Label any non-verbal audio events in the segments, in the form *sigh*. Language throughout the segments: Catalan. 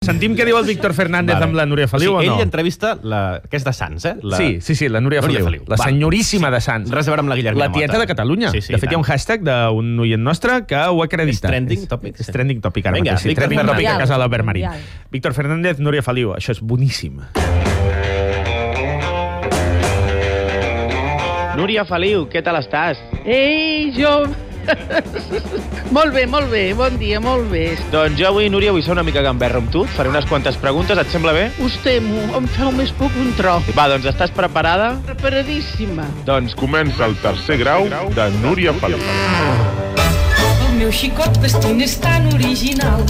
Sentim què diu el Víctor Fernández Vale. amb la Núria Feliu o sigui, o no? Ell entrevista la... que és de Sants, eh? La... Sí, sí, sí, la Núria, Núria Feliu. Feliu. La Va. senyoríssima de Sants. Res a veure amb la Guillermina La tieta Mota. de Catalunya. Sí, sí, de fet, hi ha tant. un hashtag d'un oient nostre que ho acredita. És trending topic, És, sí. és trending topic ara Vinga, mateix. Sí, Víctor trending Fernández. topic a casa de l'Albert Marín. Mundial. Víctor Fernández, Núria Feliu. Això és boníssim. Núria Feliu, què tal estàs? Ei, jo... *laughs* molt bé, molt bé, bon dia, molt bé. Doncs jo avui, Núria, vull ser una mica gamberro amb tu. Faré unes quantes preguntes, et sembla bé? Us temo, em feu més poc un tro. Va, doncs estàs preparada? Preparadíssima. Doncs Comença el tercer grau de Núria Feliu. El meu xicot vestit és tan original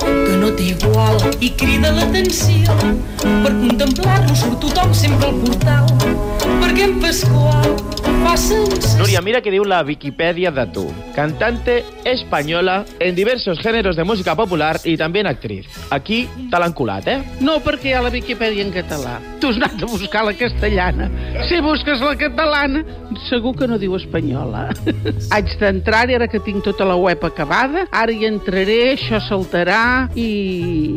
que no té igual i crida l'atenció. Per contemplar-lo surt tothom sempre al portal perquè en Pasqual fa sensació. Núria, mira què diu la Viquipèdia de tu. Cantante española en diversos géneros de música popular i també en actriz. Aquí te l'han colat, eh? No, perquè hi ha la Viquipèdia en català. Tu has anat a buscar la castellana. Si busques la catalana, segur que no diu espanyola. *laughs* Haig d'entrar-hi ara que tinc tota la web acabada. Ara hi entraré, això saltarà i...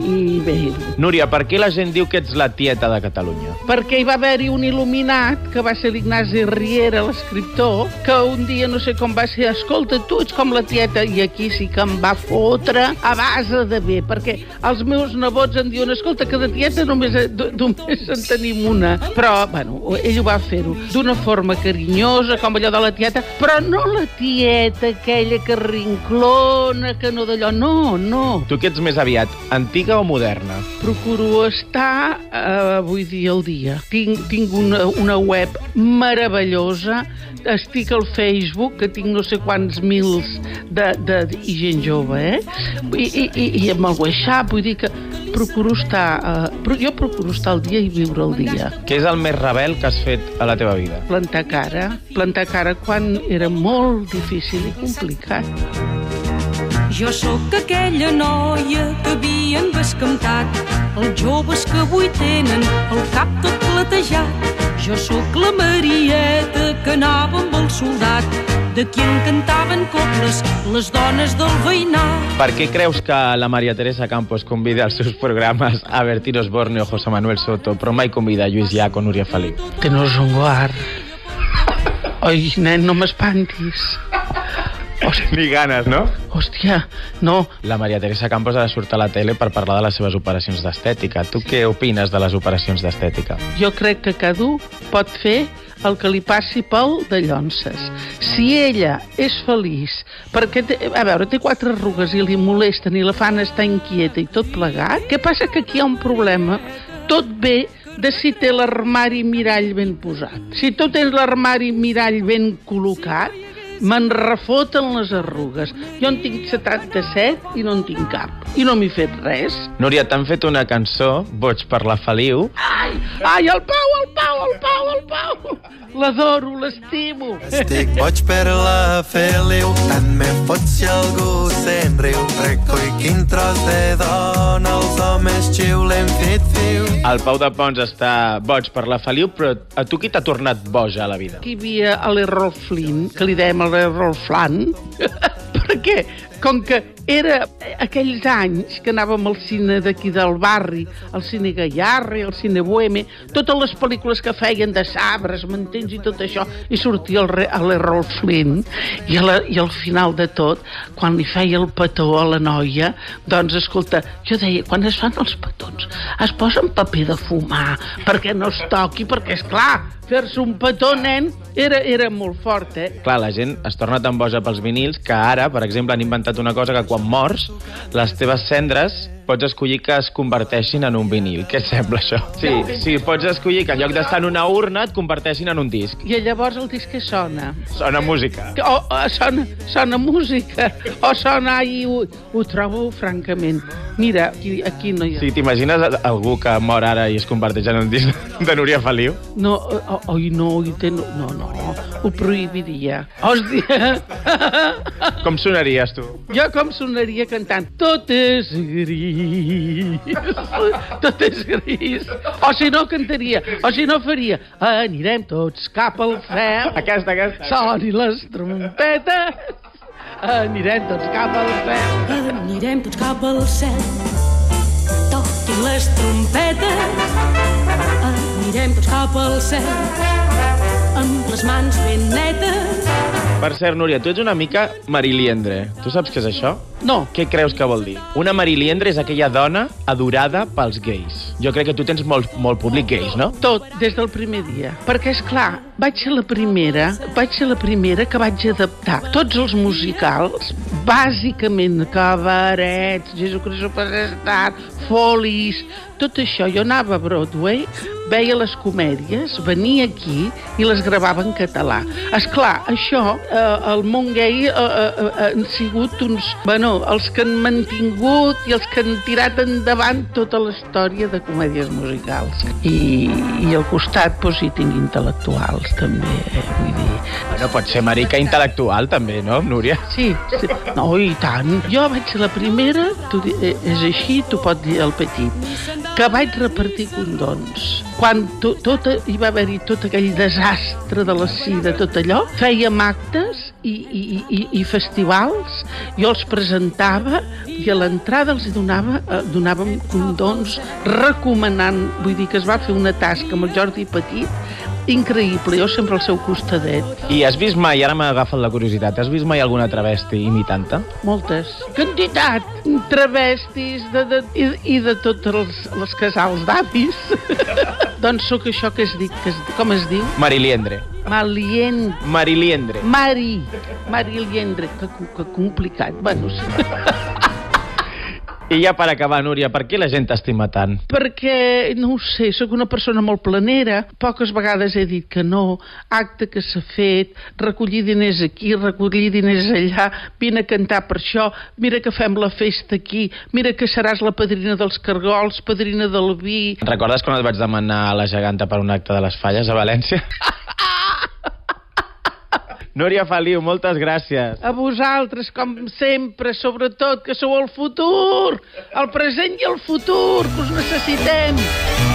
i bé, Núria, per què la gent diu que ets la tieta de Catalunya? perquè hi va haver-hi un il·luminat, que va ser l'Ignasi Riera, l'escriptor, que un dia no sé com va ser, escolta, tu ets com la tieta, i aquí sí que em va fotre a base de bé, perquè els meus nebots em diuen, escolta, que de tieta només, només en tenim una. Però, bueno, ell ho va fer-ho d'una forma carinyosa, com allò de la tieta, però no la tieta aquella que rinclona, que no d'allò, no, no. Tu que ets més aviat, antiga o moderna? Procuro estar, eh, vull dir, al dia. Tinc, tinc una, una web meravellosa, estic al Facebook, que tinc no sé quants mils de, de, i gent jove, eh? I, i, i, i amb el WhatsApp, vull dir que procuro estar... Eh, però jo procuro estar al dia i viure el dia. Què és el més rebel que has fet a la teva vida? Plantar cara, plantar cara quan era molt difícil i complicat. Jo sóc aquella noia que havien bescantat els joves que avui tenen el cap tot platejat. Jo sóc la Marieta que anava amb el soldat de qui en cantaven cobles les dones del veïnat. Per què creus que la Maria Teresa Campos convida als seus programes a Bertín Osborne o José Manuel Soto, però mai convida a Lluís Llach o Núria Feliu? Que no és un guard. Oi, nen, no m'espantis. Ni ganes, no? Hòstia, no, La Maria Teresa Campos ha de sortir a la tele per parlar de les seves operacions d'estètica. Tu què opines de les operacions d'estètica? jo crec que cada un pot fer el que li passi pel de llonces. Si ella és feliç, perquè, té, a veure, té quatre arrugues i li molesten i la fan estar inquieta i tot plegat, què passa? Que aquí hi ha un problema. Tot bé de si té l'armari mirall ben posat. Si tu tens l'armari mirall ben col·locat, me'n refoten les arrugues. Jo en tinc 77 i no en tinc cap. I no m'he fet res. Núria, t'han fet una cançó, Boig per la Feliu. Ai, ai, el Pau, el Pau, el Pau, el Pau. L'adoro, l'estimo. Estic boig per la Feliu, tant me fot si algú se'n riu. Recoi quin tros de dona, els homes xiulen fit fiu. El Pau de Pons està boig per la Feliu, però a tu qui t'ha tornat boja a la vida? Hi havia l'Errol Flynn, que li dèiem l'Errol Flan, *laughs* perquè com que era aquells anys que anàvem al cine d'aquí del barri, al cine Gallarri, al cine Boheme, totes les pel·lícules que feien de sabres, m'entens, i tot això, i sortia el a l'Errol Flynn, i, a la, i al final de tot, quan li feia el petó a la noia, doncs, escolta, jo deia, quan es fan els petons, es posen paper de fumar, perquè no es toqui, perquè, és clar, fer-se un petó, nen, era, era molt fort, eh? Clar, la gent es torna tan boja pels vinils que ara, per exemple, han inventat una cosa que quan mors, les teves cendres pots escollir que es converteixin en un vinil. Què et sembla, això? Sí, sí, pots escollir que en lloc d'estar en una urna et converteixin en un disc. I llavors el disc que sona? Sona música. O, o sona, sona música, o sona i ho, ho trobo francament. Mira, aquí, aquí no hi ha... Sí, t'imagines a- algú que mor ara i es converteix en un disc de Núria Feliu? No, oi, no, oi, té, no, no, no, ho prohibiria. Hòstia! Com sonaries, tu? Jo com sonaria cantant Tot és gris, tot és gris. O si no cantaria, o si no faria Anirem tots cap al cel, Aquesta, aquesta. soni les trompetes, anirem tots cap al cel. Anirem tots cap al cel. Toc, les trompetes, anirem tots cap al cel, amb les mans ben netes. Per cert, Núria, tu ets una mica mariliendre. Tu saps què és això? No, Què creus que vol dir? Una mariliendre és aquella dona adorada pels gais. Jo crec que tu tens molt, molt públic gais, no? tot, des del primer dia. Perquè, és clar, vaig ser la primera, vaig ser la primera que vaig adaptar tots els musicals, bàsicament cabarets, Jesucrist Superstar, folis, tot això. Jo anava a Broadway, veia les comèdies, venia aquí i les gravava en català. És clar, això, eh, el món gay eh, eh, eh, han sigut uns... Bueno, els que han mantingut i els que han tirat endavant tota la història de comèdies musicals. I, i al costat, doncs, hi tinc intel·lectuals, també, eh? vull dir... Bueno, pot ser marica intel·lectual, també, no, Núria? Sí, sí. No, i tant. Jo vaig ser la primera, tu, eh, és així, tu pot dir el petit, que vaig repartir condons. Quan to, tot, hi va haver-hi tot aquell desastre de la sida, tot allò, fèiem actes i, i, i, i festivals, jo els presentava i a l'entrada els donava, eh, donàvem condons recomanant, vull dir que es va fer una tasca amb el Jordi Petit increïble, jo sempre al seu costadet. I has vist mai, ara m'ha agafat la curiositat, has vist mai alguna travesti imitant-te? Moltes. Quantitat. Travestis de, de, i, i de tots els, els casals d'avis. *laughs* doncs sóc això que es dic, que es, com es diu? Mariliendre. Malient. Mariliendre. Mari. Mari Liendre. Que, que complicat. Bueno, sí. *laughs* I ja per acabar, Núria, per què la gent t'estima tant? Perquè, no ho sé, sóc una persona molt planera. Poques vegades he dit que no. Acte que s'ha fet, recollir diners aquí, recollir diners allà, vine a cantar per això, mira que fem la festa aquí, mira que seràs la padrina dels cargols, padrina del vi, Recordes quan et vaig demanar a la geganta per un acte de les falles a València? *laughs* Núria Feliu, moltes gràcies. A vosaltres, com sempre, sobretot, que sou el futur, el present i el futur, que us necessitem.